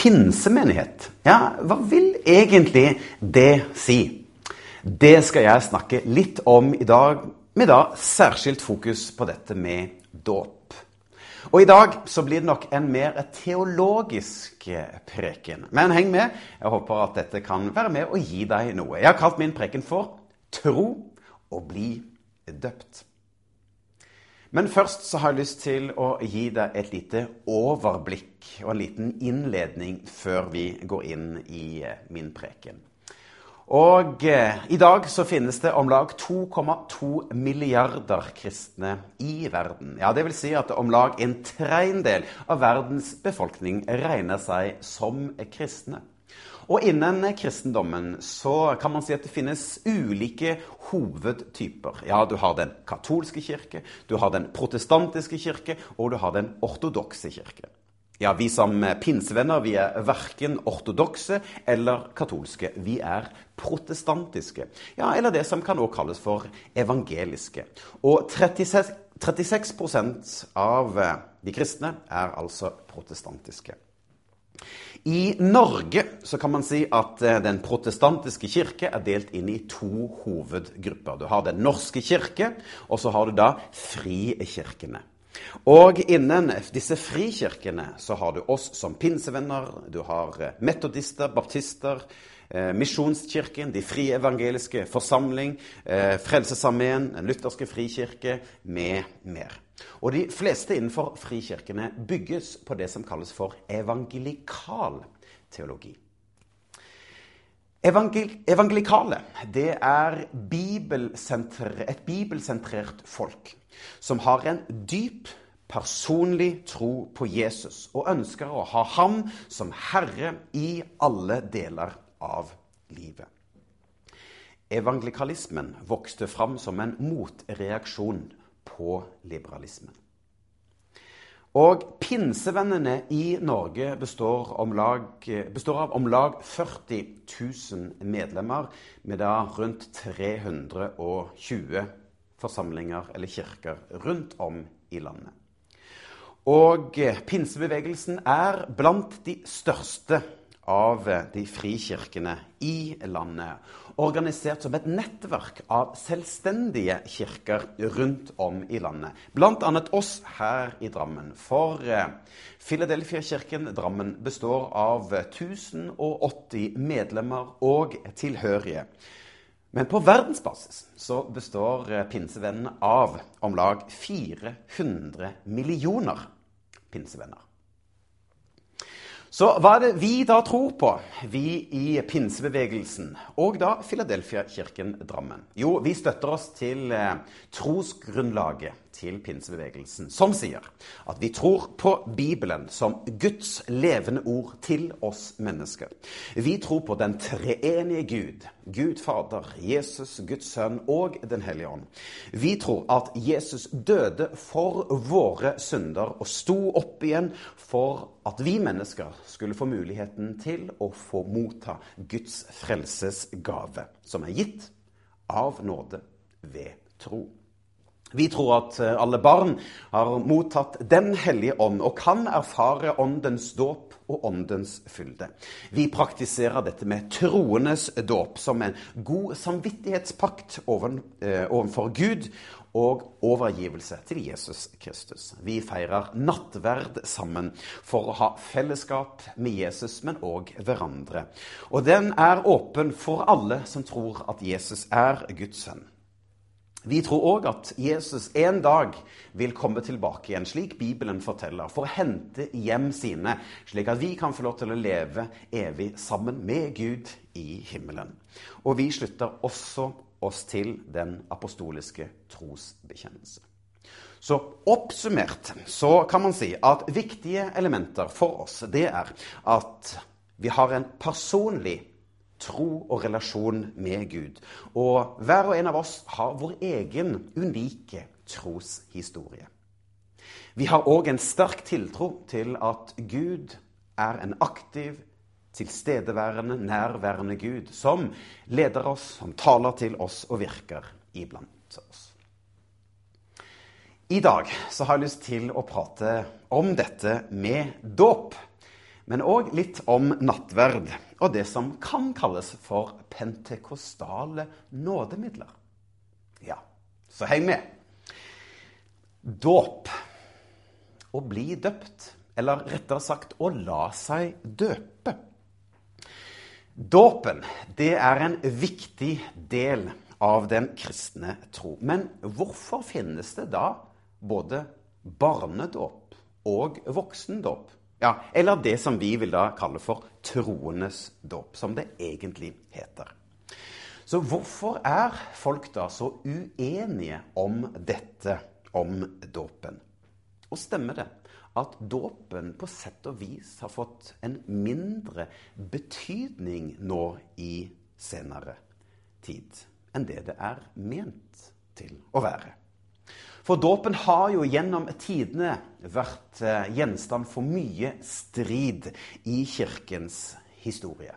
pinsemenighet. Ja, hva vil egentlig det si? Det skal jeg snakke litt om i dag, med da særskilt fokus på dette med dåp. Og i dag så blir det nok en mer teologisk preken. Men heng med. Jeg håper at dette kan være med å gi deg noe. Jeg har kalt min preken for 'Tro og bli døpt'. Men først så har jeg lyst til å gi deg et lite overblikk og en liten innledning før vi går inn i eh, min preken. Og eh, i dag så finnes det om lag 2,2 milliarder kristne i verden. Ja, det vil si at om lag en tredjedel av verdens befolkning regner seg som kristne. Og innen kristendommen så kan man si at det finnes ulike hovedtyper. Ja, du har den katolske kirke, du har den protestantiske kirke, og du har den ortodokse kirke. Ja, vi som pinsevenner vi er verken ortodokse eller katolske. Vi er protestantiske. Ja, eller det som kan også kalles for evangeliske. Og 36, 36 av de kristne er altså protestantiske. I Norge så kan man si at eh, den protestantiske kirke er delt inn i to hovedgrupper. Du har Den norske kirke, og så har du da frikirkene. Og innen disse frikirkene så har du oss som pinsevenner, du har eh, metodister, baptister, eh, Misjonskirken, De frie evangeliske forsamling, eh, Frelsesarmeen, Den lutherske frikirke med mer. Og de fleste innenfor frikirkene bygges på det som kalles for evangelikal teologi. Evangel evangelikale det er et bibelsentrert folk som har en dyp personlig tro på Jesus og ønsker å ha ham som herre i alle deler av livet. Evangelikalismen vokste fram som en motreaksjon på liberalismen. Og pinsevennene i Norge består, lag, består, av om lag 40 000 medlemmer, med da rundt 320 forsamlinger eller kirker rundt om i landet. Og pinsebevegelsen er blant de største av de frikirkene i landet. Organisert som et nettverk av selvstendige kirker rundt om i landet. Bl.a. oss her i Drammen. For Filadelfia-kirken Drammen består av 1080 medlemmer og tilhørige. Men på verdensbasis så består pinsevennen av om lag 400 millioner pinsevenner. Så hva er det vi da tror på, vi i pinsebevegelsen, og da Filadelfia-kirken Drammen? Jo, vi støtter oss til eh, trosgrunnlaget til pinsebevegelsen, som sier at vi tror på Bibelen som Guds levende ord til oss mennesker. Vi tror på den treenige Gud, Gud Fader, Jesus, Guds Sønn og Den hellige ånd. Vi tror at Jesus døde for våre synder og sto opp igjen for at vi mennesker skulle få muligheten til å få motta Guds frelsesgave, som er gitt av nåde ved tro. Vi tror at eh, alle barn har mottatt Den hellige ånd og kan erfare åndens dåp og åndens fylde. Vi praktiserer dette med troenes dåp som en god samvittighetspakt eh, overfor Gud og overgivelse til Jesus Kristus. Vi feirer nattverd sammen for å ha fellesskap med Jesus, men òg hverandre. Og den er åpen for alle som tror at Jesus er Guds sønn. Vi tror òg at Jesus en dag vil komme tilbake igjen, slik Bibelen forteller, for å hente hjem sine, slik at vi kan få lov til å leve evig sammen med Gud i himmelen. Og vi slutter også oss til den apostoliske trosbekjennelse. Så oppsummert så kan man si at viktige elementer for oss, det er at Vi har en personlig tro og relasjon med Gud. Og hver og en av oss har vår egen unike troshistorie. Vi har òg en sterk tiltro til at Gud er en aktiv, tilstedeværende, nærværende Gud som leder oss, som taler til oss og virker iblant oss. I dag så har jeg lyst til å prate om dette med dåp. Men òg litt om nattverd og det som kan kalles for pentekostale nådemidler. Ja, så heng med. Dåp. Å bli døpt. Eller rettere sagt å la seg døpe. Dåpen det er en viktig del av den kristne tro. Men hvorfor finnes det da både barnedåp og voksendåp. Ja, eller det som vi vil da kalle for troendes dåp, som det egentlig heter. Så hvorfor er folk da så uenige om dette, om dåpen? Og stemmer det at dåpen på sett og vis har fått en mindre betydning nå i senere tid enn det det er ment til å være? For dåpen har jo gjennom tidene vært eh, gjenstand for mye strid i kirkens historie.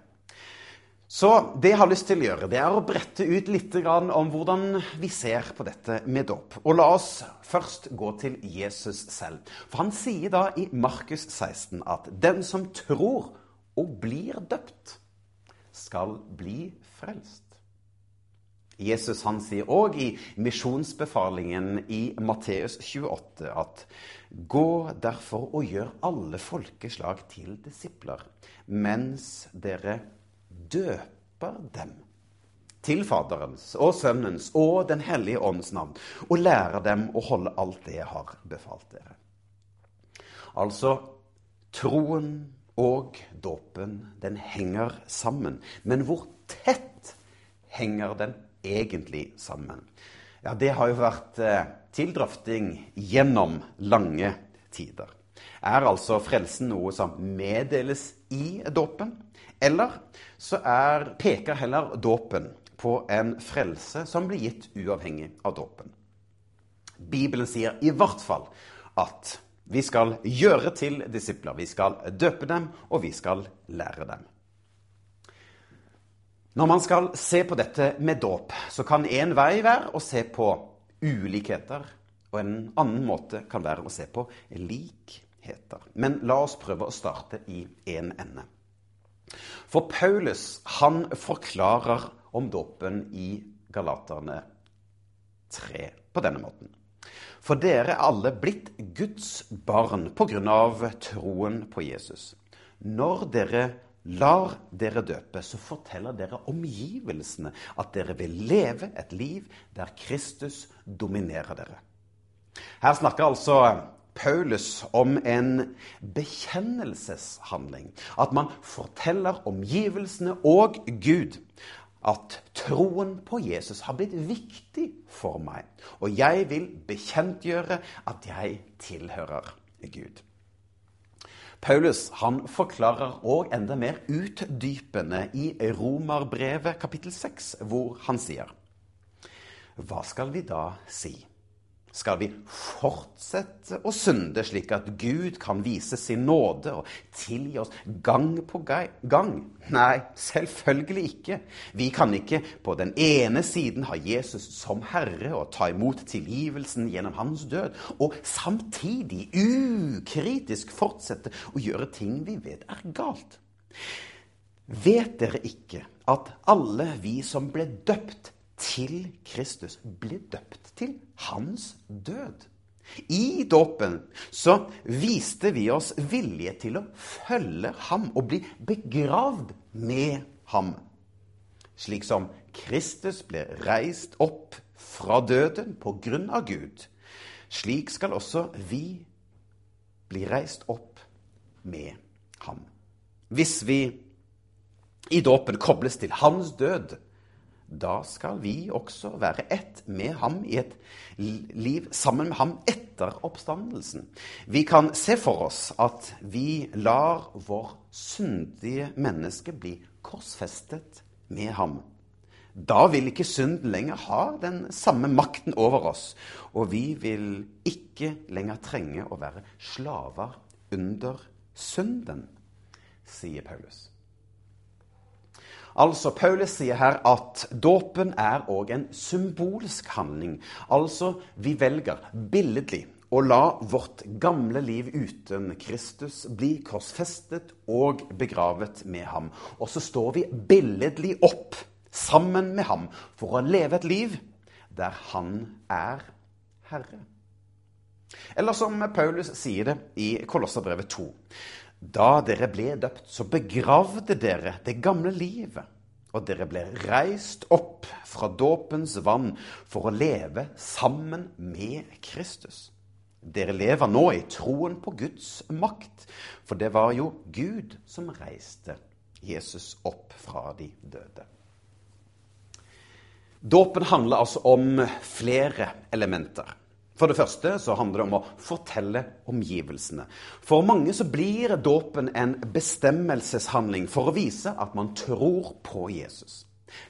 Så det jeg har lyst til å gjøre, det er å brette ut litt om hvordan vi ser på dette med dåp. Og la oss først gå til Jesus selv. For han sier da i Markus 16 at den som tror og blir døpt, skal bli frelst. Jesus han sier òg i misjonsbefalingen i Matteus 28 at Gå derfor og gjør alle folkeslag til disipler, mens dere døper dem til Faderens og Sønnens og Den hellige ånds navn, og lærer dem å holde alt det jeg har befalt dere. Altså troen og dåpen, den henger sammen. Men hvor tett henger den egentlig sammen? Ja, Det har jo vært eh, til drøfting gjennom lange tider. Er altså frelsen noe som meddeles i dåpen? Eller så er, peker heller dåpen på en frelse som blir gitt uavhengig av dåpen? Bibelen sier i hvert fall at vi skal gjøre til disipler. Vi skal døpe dem, og vi skal lære dem. Når man skal se på dette med dåp, så kan én vei være å se på ulikheter. Og en annen måte kan være å se på likheter. Men la oss prøve å starte i én en ende. For Paulus han forklarer om dåpen i Galaterne 3 på denne måten. For dere er alle blitt Guds barn pga. troen på Jesus. Når dere lar dere døpe, så forteller dere omgivelsene at dere vil leve et liv der Kristus dominerer dere. Her snakker altså Paulus om en bekjennelseshandling. At man forteller omgivelsene og Gud at troen på Jesus har blitt viktig for meg. Og jeg vil bekjentgjøre at jeg tilhører Gud. Paulus han forklarer òg enda mer utdypende i Romerbrevet kapittel 6, hvor han sier Hva skal vi da si? Skal vi fortsette å synde slik at Gud kan vise sin nåde og tilgi oss gang på gang? Nei, selvfølgelig ikke. Vi kan ikke på den ene siden ha Jesus som Herre og ta imot tilgivelsen gjennom hans død, og samtidig ukritisk fortsette å gjøre ting vi vet er galt. Vet dere ikke at alle vi som ble døpt til Kristus, ble døpt til hans død. I dåpen så viste vi oss vilje til å følge ham og bli begravd med ham. Slik som Kristus ble reist opp fra døden på grunn av Gud, slik skal også vi bli reist opp med ham. Hvis vi i dåpen kobles til hans død, da skal vi også være ett med ham i et liv sammen med ham etter oppstandelsen. Vi kan se for oss at vi lar vår syndige menneske bli korsfestet med ham. Da vil ikke synden lenger ha den samme makten over oss, og vi vil ikke lenger trenge å være slaver under synden, sier Paulus. Altså, Paulus sier her at dåpen er òg en symbolsk handling. Altså, vi velger billedlig å la vårt gamle liv uten Kristus bli korsfestet og begravet med ham. Og så står vi billedlig opp sammen med ham for å leve et liv der han er herre. Eller som Paulus sier det i Kolosserbrevet 2. Da dere ble døpt, så begravde dere det gamle livet. Og dere ble reist opp fra dåpens vann for å leve sammen med Kristus. Dere lever nå i troen på Guds makt, for det var jo Gud som reiste Jesus opp fra de døde. Dåpen handler altså om flere elementer. For det første så handler det om å fortelle omgivelsene. For mange så blir dåpen en bestemmelseshandling for å vise at man tror på Jesus.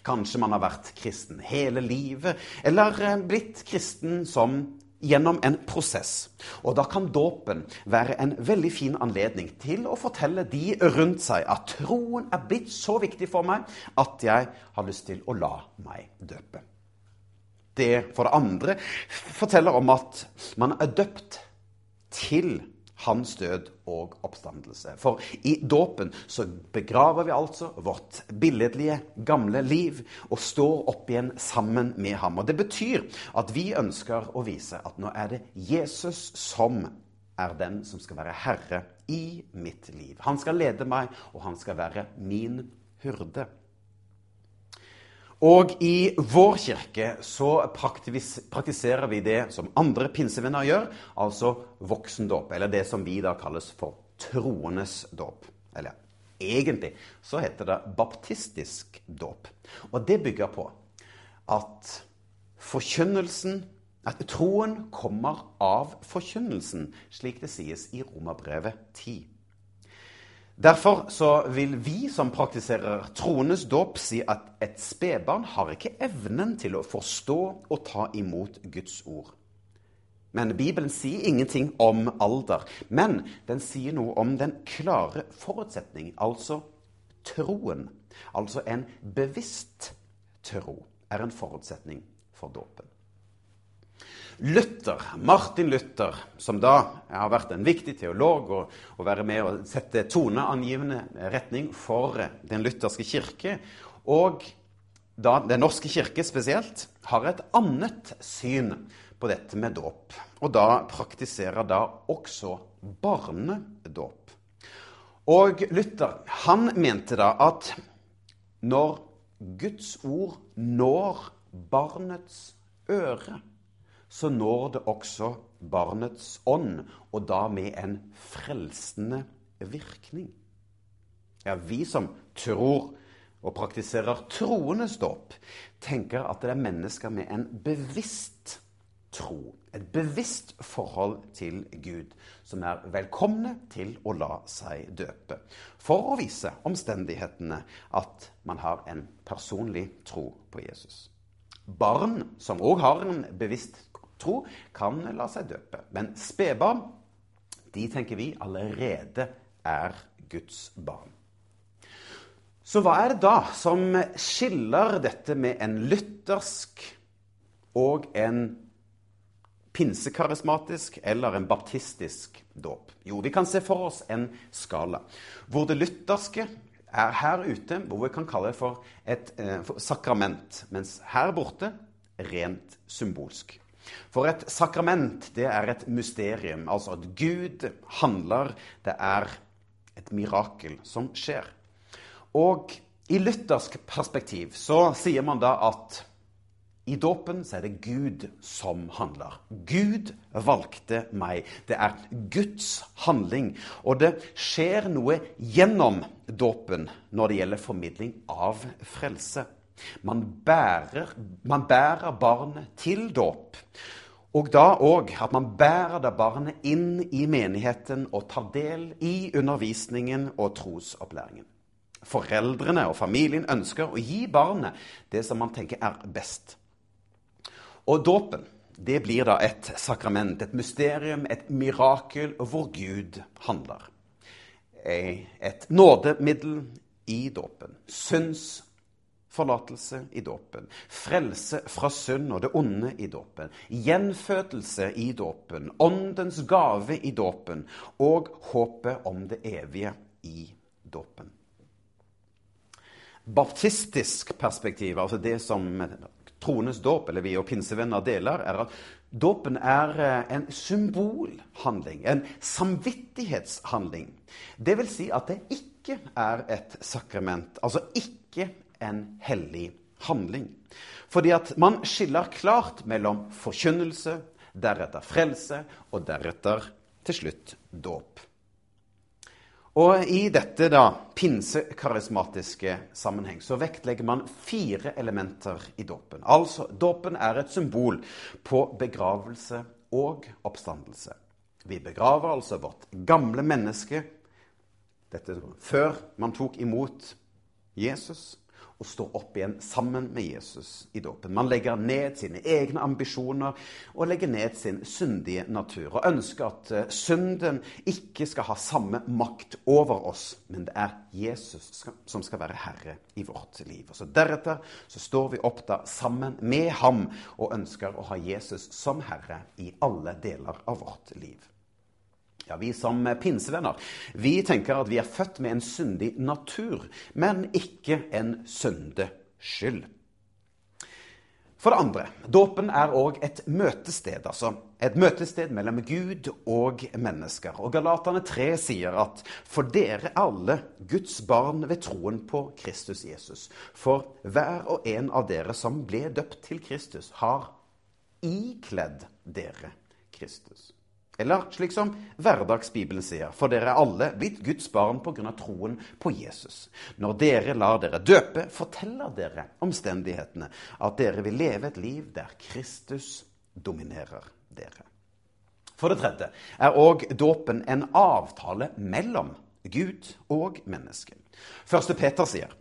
Kanskje man har vært kristen hele livet, eller eh, blitt kristen som gjennom en prosess. Og da kan dåpen være en veldig fin anledning til å fortelle de rundt seg at troen er blitt så viktig for meg at jeg har lyst til å la meg døpe. Det for det andre forteller om at man er døpt til hans død og oppstandelse. For i dåpen så begraver vi altså vårt billedlige, gamle liv og står opp igjen sammen med ham. Og Det betyr at vi ønsker å vise at nå er det Jesus som er den som skal være herre i mitt liv. Han skal lede meg, og han skal være min hyrde. Og i vår kirke så praktiserer vi det som andre pinsevenner gjør, altså voksendåp. Eller det som vi da kalles for troendes dåp. Eller egentlig så heter det baptistisk dåp. Og det bygger på at forkynnelsen at troen kommer av forkynnelsen, slik det sies i Romerbrevet 10. Derfor så vil vi som praktiserer troenes dåp, si at et spedbarn har ikke evnen til å forstå og ta imot Guds ord. Men Bibelen sier ingenting om alder. Men den sier noe om den klare forutsetning, altså troen. Altså en bevisst tro er en forutsetning for dåpen. Luther, Martin Luther, som da har vært en viktig teolog og, og være med å sette toneangivende retning for den lutherske kirke, og da Den norske kirke spesielt, har et annet syn på dette med dåp. Og da praktiserer da også barnedåp. Og Luther han mente da at når Guds ord når barnets øre så når det også barnets ånd, og da med en frelsende virkning. Ja, vi som tror og praktiserer troendes dåp, tenker at det er mennesker med en bevisst tro, et bevisst forhold til Gud, som er velkomne til å la seg døpe, for å vise omstendighetene at man har en personlig tro på Jesus. Barn som òg har en bevisst tro, kan la seg døpe. Men spedbarn, de tenker vi allerede er Guds barn. Så hva er det da som skiller dette med en luthersk og en pinsekarismatisk eller en baptistisk dåp? Jo, vi kan se for oss en skala hvor det lutherske er her ute, hvor vi kan kalle det for et eh, for sakrament, mens her borte rent symbolsk. For et sakrament, det er et mysterium. Altså at Gud handler. Det er et mirakel som skjer. Og i luthersk perspektiv så sier man da at i dåpen så er det Gud som handler. Gud valgte meg. Det er Guds handling. Og det skjer noe gjennom dåpen når det gjelder formidling av frelse. Man bærer, man bærer barnet til dåp. Og da òg at man bærer det barnet inn i menigheten og tar del i undervisningen og trosopplæringen. Foreldrene og familien ønsker å gi barnet det som man tenker er best. Og dåpen det blir da et sakrament, et mysterium, et mirakel hvor Gud handler. Et nådemiddel i dåpen. Synds forlatelse i dåpen. Frelse fra synd og det onde i dåpen. Gjenfødelse i dåpen. Åndens gave i dåpen. Og håpet om det evige i dåpen. Baptistisk perspektiv, altså det som troenes dåp, eller vi og pinsevenner deler, er at dåpen er eh, en symbolhandling, en samvittighetshandling. Det vil si at det ikke er et sakrament, altså ikke en hellig handling. Fordi at man skiller klart mellom forkynnelse, deretter frelse og deretter til slutt dåp. Og I dette da, pinsekarismatiske sammenheng så vektlegger man fire elementer i dåpen. Altså, Dåpen er et symbol på begravelse og oppstandelse. Vi begraver altså vårt gamle menneske dette før man tok imot Jesus og står opp igjen sammen med Jesus i dåpen. Man legger ned sine egne ambisjoner og legger ned sin syndige natur. Og ønsker at uh, synden ikke skal ha samme makt over oss, men det er Jesus som skal være herre i vårt liv. Og så Deretter så står vi opp da sammen med ham og ønsker å ha Jesus som herre i alle deler av vårt liv. Ja, Vi som pinsevenner vi tenker at vi er født med en syndig natur, men ikke en syndeskyld. For det andre, dåpen er òg et møtested. altså Et møtested mellom Gud og mennesker. Og Galaterne 3 sier at for dere alle Guds barn ved troen på Kristus Jesus. For hver og en av dere som ble døpt til Kristus, har ikledd dere Kristus. Eller slik som Hverdagsbibelen sier, for dere er alle blitt Guds barn pga. troen på Jesus. Når dere lar dere døpe, forteller dere omstendighetene at dere vil leve et liv der Kristus dominerer dere. For det tredje er òg dåpen en avtale mellom Gud og mennesket. Første Peter sier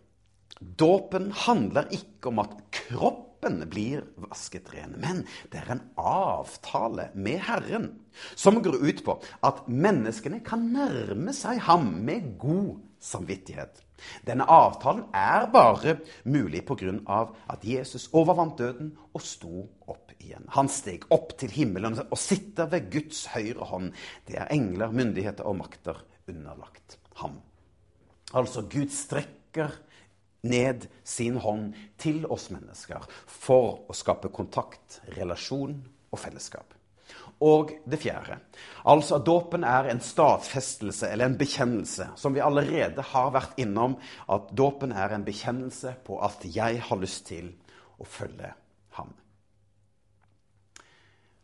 dåpen handler ikke om at kropp kroppen blir vasket ren. Men det er en avtale med Herren som går ut på at menneskene kan nærme seg ham med god samvittighet. Denne avtalen er bare mulig pga. at Jesus overvant døden og sto opp igjen. Han steg opp til himmelen og sitter ved Guds høyre hånd. Det er engler, myndigheter og makter underlagt ham. Altså, Gud strekker ned sin hånd til oss mennesker for å skape kontakt, relasjon og fellesskap. Og det fjerde, altså at dåpen er en stadfestelse eller en bekjennelse, som vi allerede har vært innom, at dåpen er en bekjennelse på at jeg har lyst til å følge.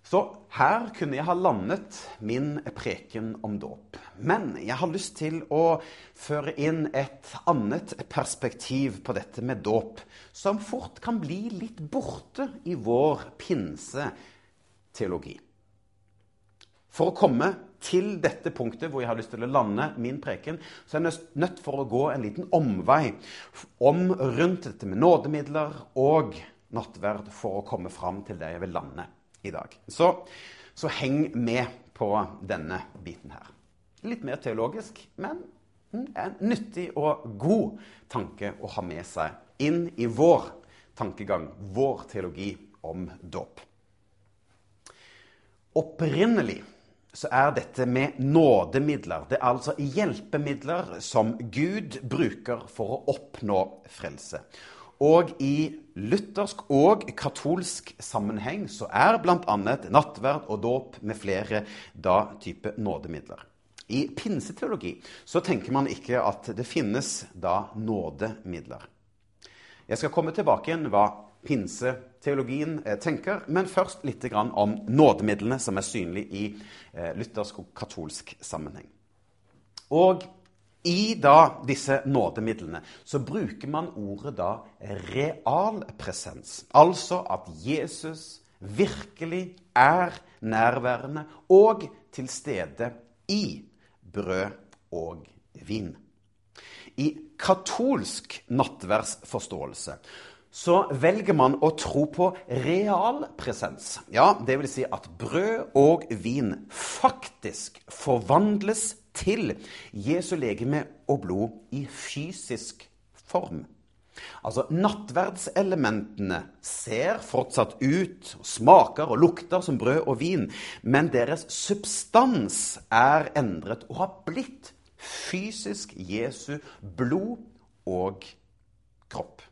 Så her kunne jeg ha landet min preken om dåp. Men jeg har lyst til å føre inn et annet perspektiv på dette med dåp, som fort kan bli litt borte i vår pinseteologi. For å komme til dette punktet hvor jeg har lyst til å lande min preken, så er jeg nødt for å gå en liten omvei om rundt dette med nådemidler og nattverd for å komme fram til det jeg vil lande i dag. Så, så heng med på denne biten her. Litt mer teologisk, men en nyttig og god tanke å ha med seg inn i vår tankegang, vår teologi om dåp. Opprinnelig så er dette med nådemidler. Det er altså hjelpemidler som Gud bruker for å oppnå frelse. Og i luthersk og katolsk sammenheng så er bl.a. nattverd og dåp med flere da type nådemidler. I pinseteologi så tenker man ikke at det finnes da nådemidler. Jeg skal komme tilbake igjen hva pinseteologien eh, tenker, men først litt om nådemidlene som er synlige i eh, luthersk og katolsk sammenheng. Og I da disse nådemidlene så bruker man ordet da realpresens. Altså at Jesus virkelig er nærværende og til stede i brød og vin. I katolsk nattverdsforståelse så velger man å tro på realpresens. Ja, det vil si at brød og vin faktisk forvandles til Jesu legeme og blod i fysisk form. Altså, Nattverdselementene ser fortsatt ut, smaker og lukter som brød og vin, men deres substans er endret og har blitt fysisk Jesu blod og kropp.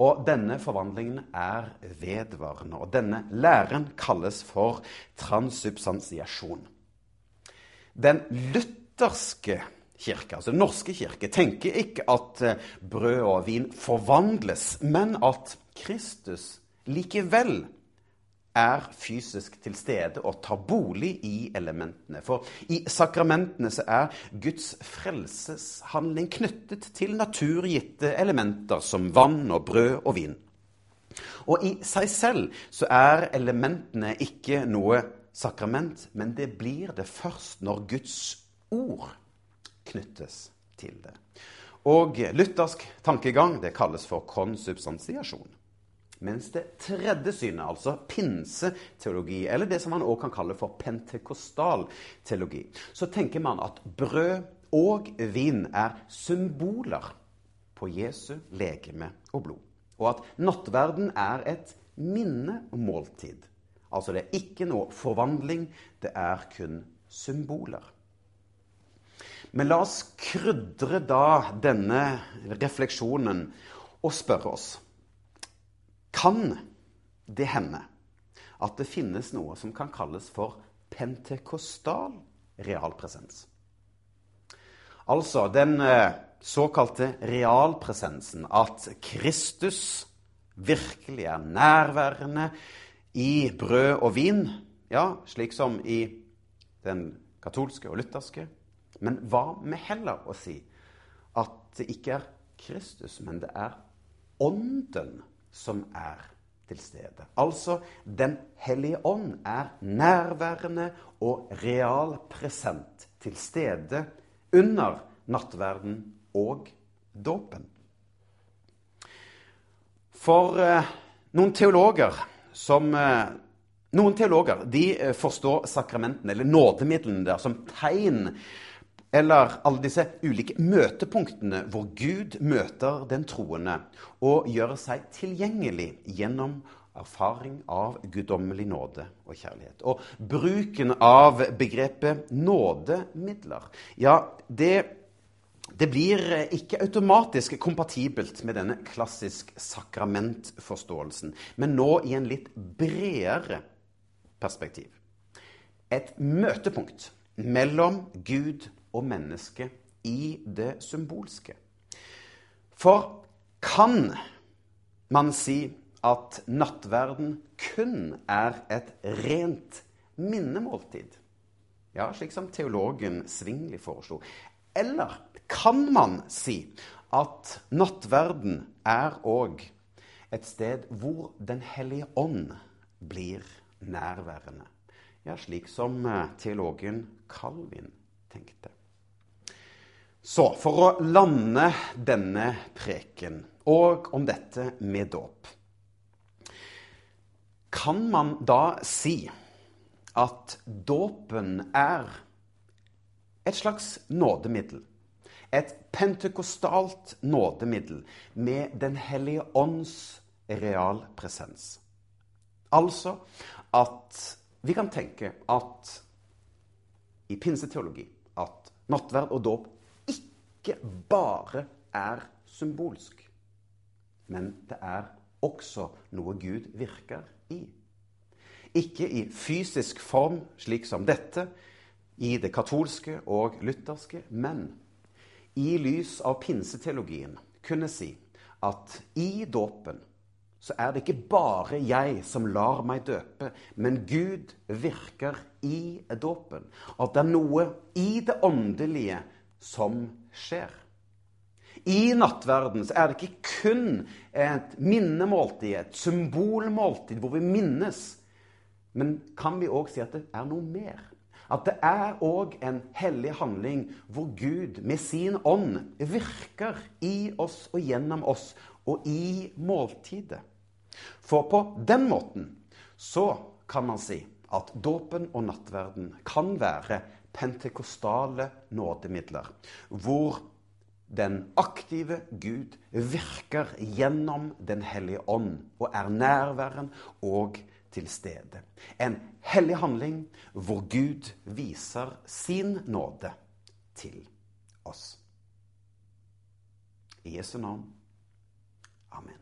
Og denne forvandlingen er vedvarende, og denne læren kalles for transsubstansiasjon. Den lutherske kirke, altså Den norske kirke, tenker ikke at eh, brød og vin forvandles, men at Kristus likevel er fysisk til stede og tar bolig i elementene. For i sakramentene så er Guds frelseshandling knyttet til naturgitte elementer som vann og brød og vin. Og i seg selv så er elementene ikke noe sakrament, men det blir det først når Guds ord knyttes til det. Og luthersk tankegang det kalles for konsubstansiasjon. Mens det tredje synet, altså pinseteologi, eller det som man også kan kalle for pentekostal teologi, så tenker man at brød og vin er symboler på Jesu legeme og blod. Og at nattverden er et minnemåltid. Altså det er ikke noe forvandling, det er kun symboler. Men la oss krydre da denne refleksjonen og spørre oss kan det hende at det finnes noe som kan kalles for pentekostal realpresens. Altså den eh, såkalte realpresensen, at Kristus virkelig er nærværende i brød og vin, ja, slik som i den katolske og lutherske. Men hva med heller å si at det ikke er Kristus, men det er Ånden som er til stede. Altså Den hellige ånd er nærværende og realpresent til stede under nattverden og dåpen. For eh, noen teologer som eh, noen teologer de eh, forstår sakramentene, eller nådemidlene der, som tegn eller alle disse ulike møtepunktene hvor Gud møter den troende og gjør seg tilgjengelig gjennom erfaring av guddommelig nåde og kjærlighet. Og bruken av begrepet nådemidler, ja, det, det blir ikke automatisk kompatibelt med denne klassisk sakramentforståelsen, men nå i en litt bredere perspektiv. Et møtepunkt mellom Gud og og mennesket i det symbolske. For kan man si at nattverden kun er et rent minnemåltid? Ja, slik som teologen Svingli foreslo. Eller kan man si at nattverden er òg et sted hvor Den hellige ånd blir nærværende? Ja, slik som eh, teologen Calvin tenkte. Så for å lande denne preken, og om dette med dåp Kan man da si at dåpen er et slags nådemiddel? Et pentekostalt nådemiddel med Den hellige ånds realpresens. Altså at vi kan tenke at i pinseteologi at nattverd og dåp ikke bare er symbolsk, men det er også noe Gud virker i. Ikke i fysisk form, slik som dette, i det katolske og lutherske, men i lys av pinseteologien kunne si at i dåpen så er det ikke bare jeg som lar meg døpe, men Gud virker i dåpen. At det er noe i det åndelige som skjer. I nattverden er det ikke kun et minnemåltid, et symbolmåltid hvor vi minnes. Men kan vi òg si at det er noe mer? At det er òg en hellig handling hvor Gud med sin ånd virker i oss og gjennom oss og i måltidet. For på den måten så kan man si at dåpen og nattverden kan være pentekostale nådemidler, hvor den aktive Gud virker gjennom Den hellige ånd og er nærværen og til stede. En hellig handling hvor Gud viser sin nåde til oss. I Jesu navn. Amen.